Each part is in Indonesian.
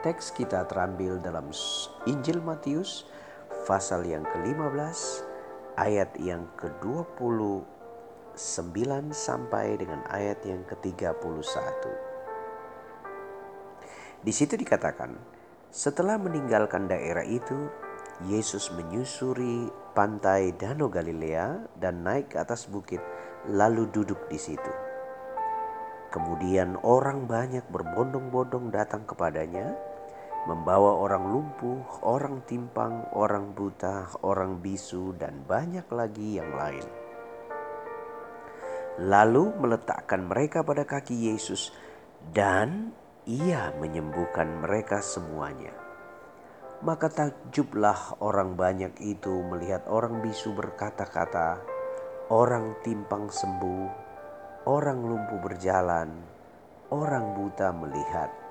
Teks kita terambil dalam Injil Matius pasal yang ke-15 ayat yang ke-29 sampai dengan ayat yang ke-31. Di situ dikatakan, setelah meninggalkan daerah itu, Yesus menyusuri pantai Danau Galilea dan naik ke atas bukit lalu duduk di situ. Kemudian orang banyak berbondong-bondong datang kepadanya membawa orang lumpuh, orang timpang, orang buta, orang bisu, dan banyak lagi yang lain. Lalu meletakkan mereka pada kaki Yesus, dan Ia menyembuhkan mereka semuanya. Maka takjublah orang banyak itu melihat orang bisu berkata-kata, orang timpang sembuh, orang lumpuh berjalan, orang buta melihat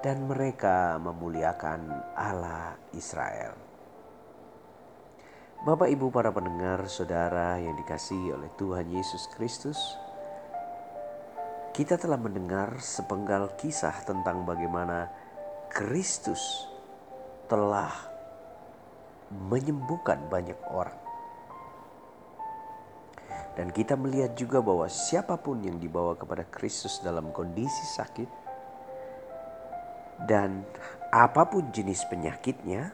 dan mereka memuliakan Allah Israel. Bapak, ibu, para pendengar, saudara yang dikasihi oleh Tuhan Yesus Kristus, kita telah mendengar sepenggal kisah tentang bagaimana Kristus telah menyembuhkan banyak orang. Dan kita melihat juga bahwa siapa pun yang dibawa kepada Kristus dalam kondisi sakit, dan apa pun jenis penyakitnya,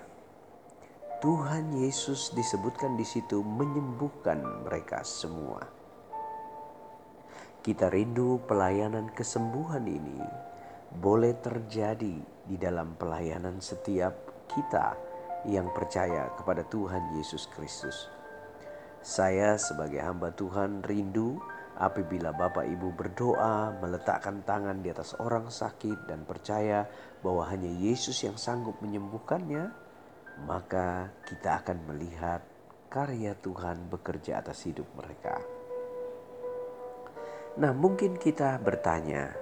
Tuhan Yesus disebutkan di situ menyembuhkan mereka semua. Kita rindu pelayanan kesembuhan ini boleh terjadi di dalam pelayanan setiap kita yang percaya kepada Tuhan Yesus Kristus. Saya sebagai hamba Tuhan rindu Apabila Bapak Ibu berdoa, meletakkan tangan di atas orang sakit dan percaya bahwa hanya Yesus yang sanggup menyembuhkannya, maka kita akan melihat karya Tuhan bekerja atas hidup mereka. Nah, mungkin kita bertanya,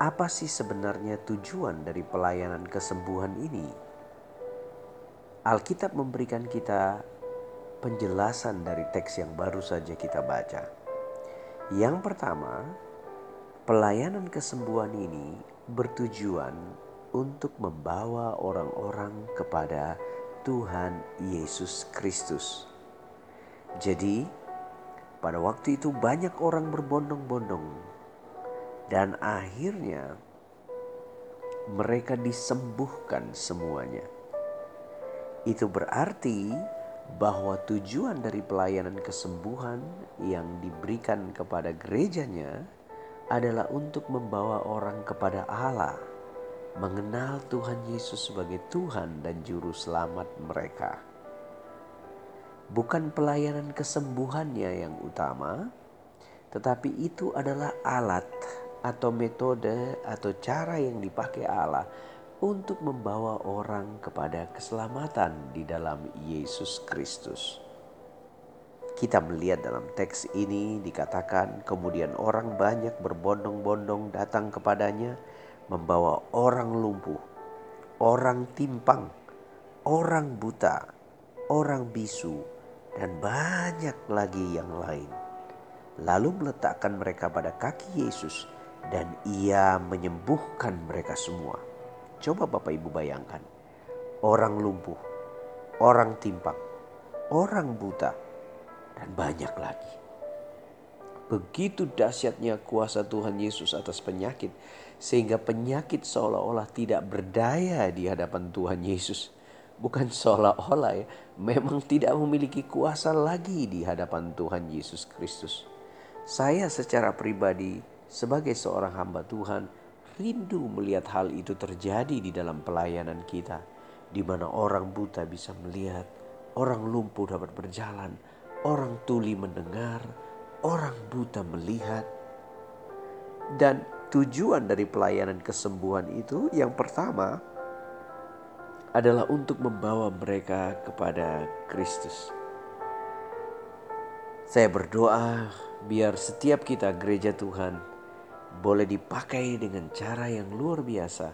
apa sih sebenarnya tujuan dari pelayanan kesembuhan ini? Alkitab memberikan kita penjelasan dari teks yang baru saja kita baca. Yang pertama, pelayanan kesembuhan ini bertujuan untuk membawa orang-orang kepada Tuhan Yesus Kristus. Jadi, pada waktu itu banyak orang berbondong-bondong, dan akhirnya mereka disembuhkan semuanya. Itu berarti bahwa tujuan dari pelayanan kesembuhan yang diberikan kepada gerejanya adalah untuk membawa orang kepada Allah, mengenal Tuhan Yesus sebagai Tuhan dan Juru Selamat mereka. Bukan pelayanan kesembuhannya yang utama, tetapi itu adalah alat atau metode atau cara yang dipakai Allah untuk membawa orang kepada keselamatan di dalam Yesus Kristus. Kita melihat dalam teks ini dikatakan kemudian orang banyak berbondong-bondong datang kepadanya membawa orang lumpuh, orang timpang, orang buta, orang bisu, dan banyak lagi yang lain. Lalu meletakkan mereka pada kaki Yesus dan ia menyembuhkan mereka semua. Coba Bapak Ibu bayangkan. Orang lumpuh, orang timpang, orang buta, dan banyak lagi. Begitu dahsyatnya kuasa Tuhan Yesus atas penyakit, sehingga penyakit seolah-olah tidak berdaya di hadapan Tuhan Yesus. Bukan seolah-olah ya, memang tidak memiliki kuasa lagi di hadapan Tuhan Yesus Kristus. Saya secara pribadi sebagai seorang hamba Tuhan rindu melihat hal itu terjadi di dalam pelayanan kita, di mana orang buta bisa melihat, orang lumpuh dapat berjalan, orang tuli mendengar, orang buta melihat, dan tujuan dari pelayanan kesembuhan itu yang pertama adalah untuk membawa mereka kepada Kristus. Saya berdoa biar setiap kita gereja Tuhan boleh dipakai dengan cara yang luar biasa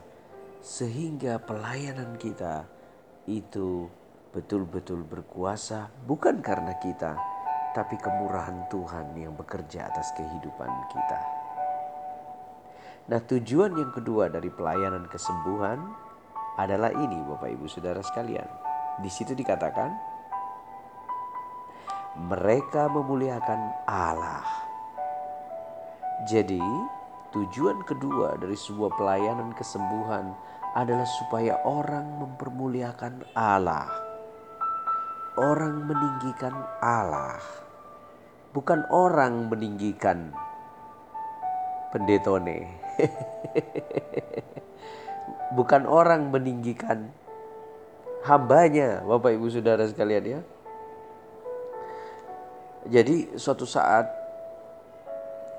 sehingga pelayanan kita itu betul-betul berkuasa bukan karena kita tapi kemurahan Tuhan yang bekerja atas kehidupan kita. Nah, tujuan yang kedua dari pelayanan kesembuhan adalah ini, Bapak Ibu Saudara sekalian. Di situ dikatakan, mereka memuliakan Allah. Jadi, tujuan kedua dari sebuah pelayanan kesembuhan adalah supaya orang mempermuliakan Allah. Orang meninggikan Allah, bukan orang meninggikan pendetone. Bukan orang meninggikan hambanya, Bapak Ibu Saudara sekalian ya. Jadi suatu saat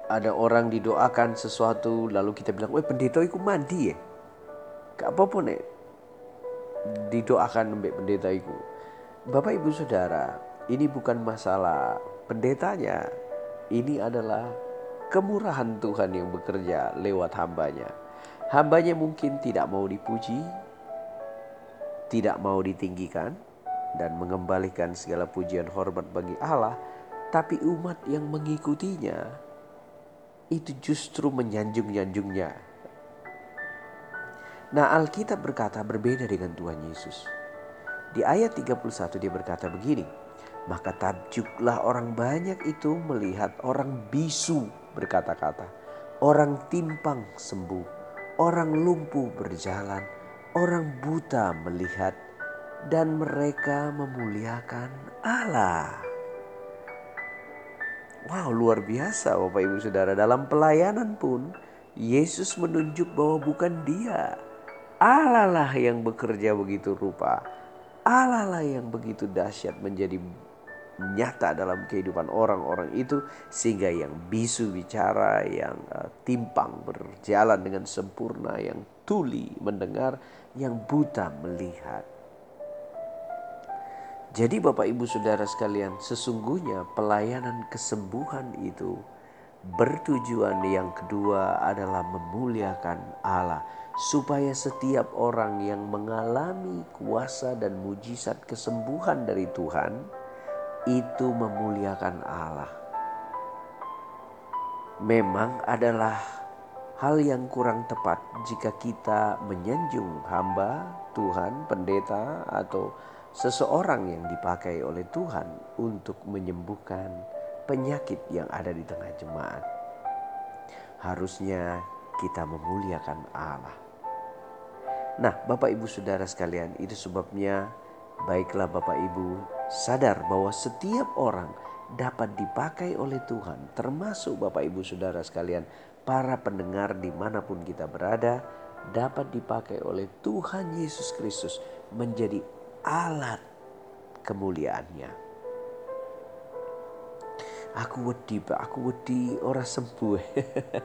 ada orang didoakan sesuatu lalu kita bilang, "Wah, pendeta itu mandi ya." Gak apa-apa nih. Didoakan mbak pendeta itu. Bapak Ibu Saudara, ini bukan masalah pendetanya. Ini adalah kemurahan Tuhan yang bekerja lewat hambanya. Hambanya mungkin tidak mau dipuji, tidak mau ditinggikan, dan mengembalikan segala pujian hormat bagi Allah, tapi umat yang mengikutinya itu justru menyanjung-nyanjungnya. Nah Alkitab berkata berbeda dengan Tuhan Yesus. Di ayat 31 dia berkata begini, maka takjublah orang banyak itu melihat orang bisu berkata-kata. Orang timpang sembuh, orang lumpuh berjalan, orang buta melihat, dan mereka memuliakan Allah. Wow, luar biasa Bapak Ibu Saudara. Dalam pelayanan pun Yesus menunjuk bahwa bukan dia. Allah lah yang bekerja begitu rupa. Allah lah yang begitu dahsyat menjadi nyata dalam kehidupan orang-orang itu sehingga yang bisu bicara, yang uh, timpang berjalan dengan sempurna, yang tuli mendengar, yang buta melihat. Jadi Bapak Ibu Saudara sekalian, sesungguhnya pelayanan kesembuhan itu bertujuan yang kedua adalah memuliakan Allah supaya setiap orang yang mengalami kuasa dan mujizat kesembuhan dari Tuhan itu memuliakan Allah. Memang adalah hal yang kurang tepat jika kita menyanjung hamba Tuhan, pendeta, atau seseorang yang dipakai oleh Tuhan untuk menyembuhkan penyakit yang ada di tengah jemaat. Harusnya kita memuliakan Allah. Nah, Bapak Ibu Saudara sekalian, itu sebabnya baiklah Bapak Ibu sadar bahwa setiap orang dapat dipakai oleh Tuhan, termasuk Bapak Ibu Saudara sekalian, para pendengar di mana pun kita berada, dapat dipakai oleh Tuhan Yesus Kristus menjadi alat kemuliaannya. Aku wedi, Pak. Aku wedi orang sembuh.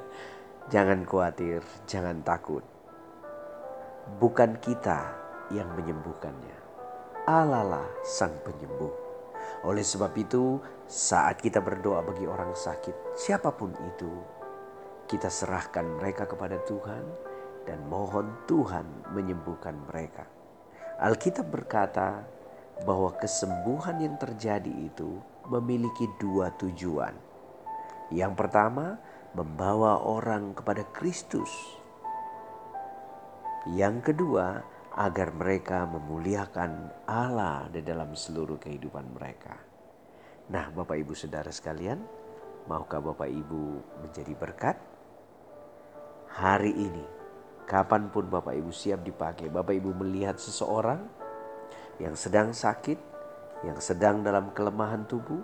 jangan khawatir, jangan takut. Bukan kita yang menyembuhkannya. Allah lah sang penyembuh. Oleh sebab itu, saat kita berdoa bagi orang sakit, siapa pun itu, kita serahkan mereka kepada Tuhan dan mohon Tuhan menyembuhkan mereka. Alkitab berkata bahwa kesembuhan yang terjadi itu memiliki dua tujuan. Yang pertama, membawa orang kepada Kristus. Yang kedua, agar mereka memuliakan Allah di dalam seluruh kehidupan mereka. Nah, Bapak Ibu Saudara sekalian, maukah Bapak Ibu menjadi berkat? Hari ini, kapan pun Bapak Ibu siap dipakai, Bapak Ibu melihat seseorang yang sedang sakit, yang sedang dalam kelemahan tubuh,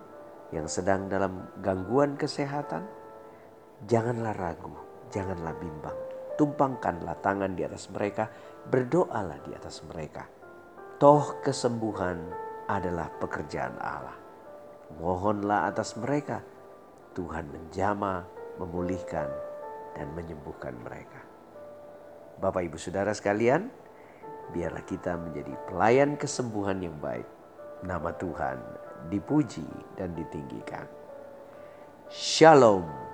yang sedang dalam gangguan kesehatan, janganlah ragu, janganlah bimbang tumpangkanlah tangan di atas mereka, berdoalah di atas mereka. Toh kesembuhan adalah pekerjaan Allah. Mohonlah atas mereka, Tuhan menjama, memulihkan, dan menyembuhkan mereka. Bapak, ibu, saudara sekalian, biarlah kita menjadi pelayan kesembuhan yang baik. Nama Tuhan dipuji dan ditinggikan. Shalom.